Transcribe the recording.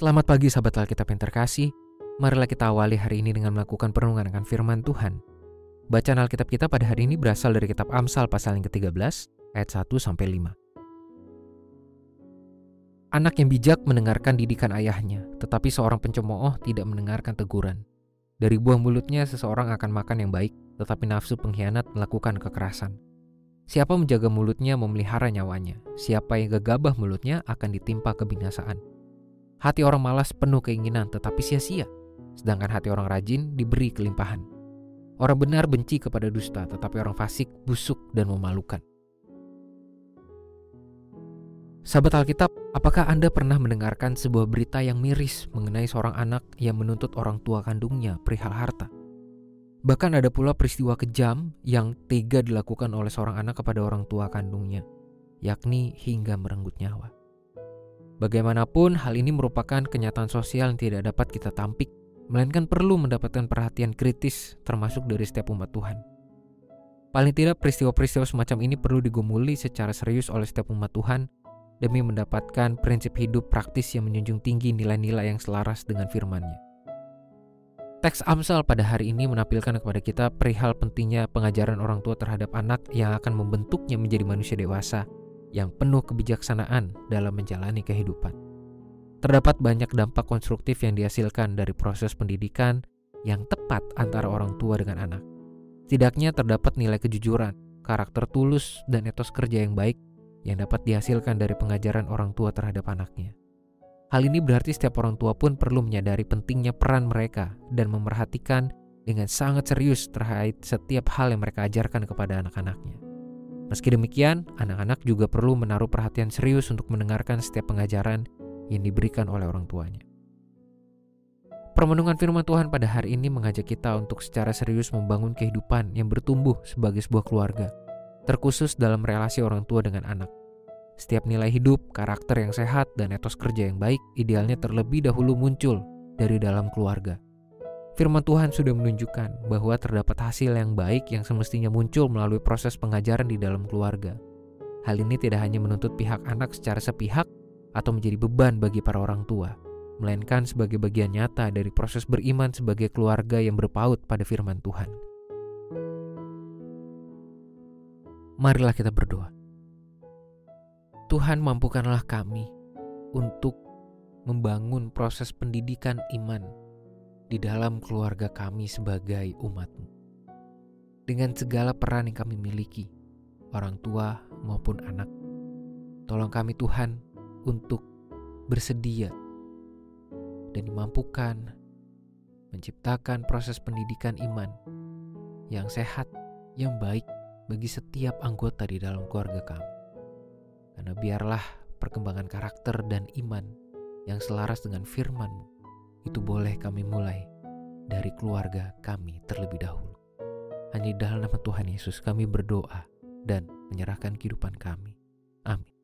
Selamat pagi sahabat Alkitab yang terkasih. Marilah kita awali hari ini dengan melakukan perenungan akan firman Tuhan. Bacaan Alkitab kita pada hari ini berasal dari kitab Amsal pasal yang ke-13 ayat 1 sampai 5. Anak yang bijak mendengarkan didikan ayahnya, tetapi seorang pencemooh tidak mendengarkan teguran. Dari buah mulutnya seseorang akan makan yang baik, tetapi nafsu pengkhianat melakukan kekerasan. Siapa menjaga mulutnya memelihara nyawanya, siapa yang gegabah mulutnya akan ditimpa kebinasaan. Hati orang malas penuh keinginan tetapi sia-sia, sedangkan hati orang rajin diberi kelimpahan. Orang benar benci kepada dusta, tetapi orang fasik busuk dan memalukan. Sahabat Alkitab, apakah Anda pernah mendengarkan sebuah berita yang miris mengenai seorang anak yang menuntut orang tua kandungnya perihal harta? Bahkan ada pula peristiwa kejam yang tega dilakukan oleh seorang anak kepada orang tua kandungnya, yakni hingga merenggut nyawa. Bagaimanapun, hal ini merupakan kenyataan sosial yang tidak dapat kita tampik, melainkan perlu mendapatkan perhatian kritis termasuk dari setiap umat Tuhan. Paling tidak peristiwa-peristiwa semacam ini perlu digumuli secara serius oleh setiap umat Tuhan demi mendapatkan prinsip hidup praktis yang menjunjung tinggi nilai-nilai yang selaras dengan firman-Nya. Teks Amsal pada hari ini menampilkan kepada kita perihal pentingnya pengajaran orang tua terhadap anak yang akan membentuknya menjadi manusia dewasa yang penuh kebijaksanaan dalam menjalani kehidupan. Terdapat banyak dampak konstruktif yang dihasilkan dari proses pendidikan yang tepat antara orang tua dengan anak. Setidaknya terdapat nilai kejujuran, karakter tulus, dan etos kerja yang baik yang dapat dihasilkan dari pengajaran orang tua terhadap anaknya. Hal ini berarti setiap orang tua pun perlu menyadari pentingnya peran mereka dan memerhatikan dengan sangat serius terkait setiap hal yang mereka ajarkan kepada anak-anaknya. Meski demikian, anak-anak juga perlu menaruh perhatian serius untuk mendengarkan setiap pengajaran yang diberikan oleh orang tuanya. Permenungan firman Tuhan pada hari ini mengajak kita untuk secara serius membangun kehidupan yang bertumbuh sebagai sebuah keluarga, terkhusus dalam relasi orang tua dengan anak. Setiap nilai hidup, karakter yang sehat, dan etos kerja yang baik idealnya terlebih dahulu muncul dari dalam keluarga Firman Tuhan sudah menunjukkan bahwa terdapat hasil yang baik yang semestinya muncul melalui proses pengajaran di dalam keluarga. Hal ini tidak hanya menuntut pihak anak secara sepihak atau menjadi beban bagi para orang tua, melainkan sebagai bagian nyata dari proses beriman sebagai keluarga yang berpaut pada firman Tuhan. Marilah kita berdoa. Tuhan mampukanlah kami untuk membangun proses pendidikan iman di dalam keluarga kami sebagai umatmu. Dengan segala peran yang kami miliki, orang tua maupun anak, tolong kami Tuhan untuk bersedia dan dimampukan menciptakan proses pendidikan iman yang sehat, yang baik bagi setiap anggota di dalam keluarga kami. Karena biarlah perkembangan karakter dan iman yang selaras dengan firman-Mu itu boleh kami mulai dari keluarga kami terlebih dahulu. Hanya dalam nama Tuhan Yesus kami berdoa dan menyerahkan kehidupan kami. Amin.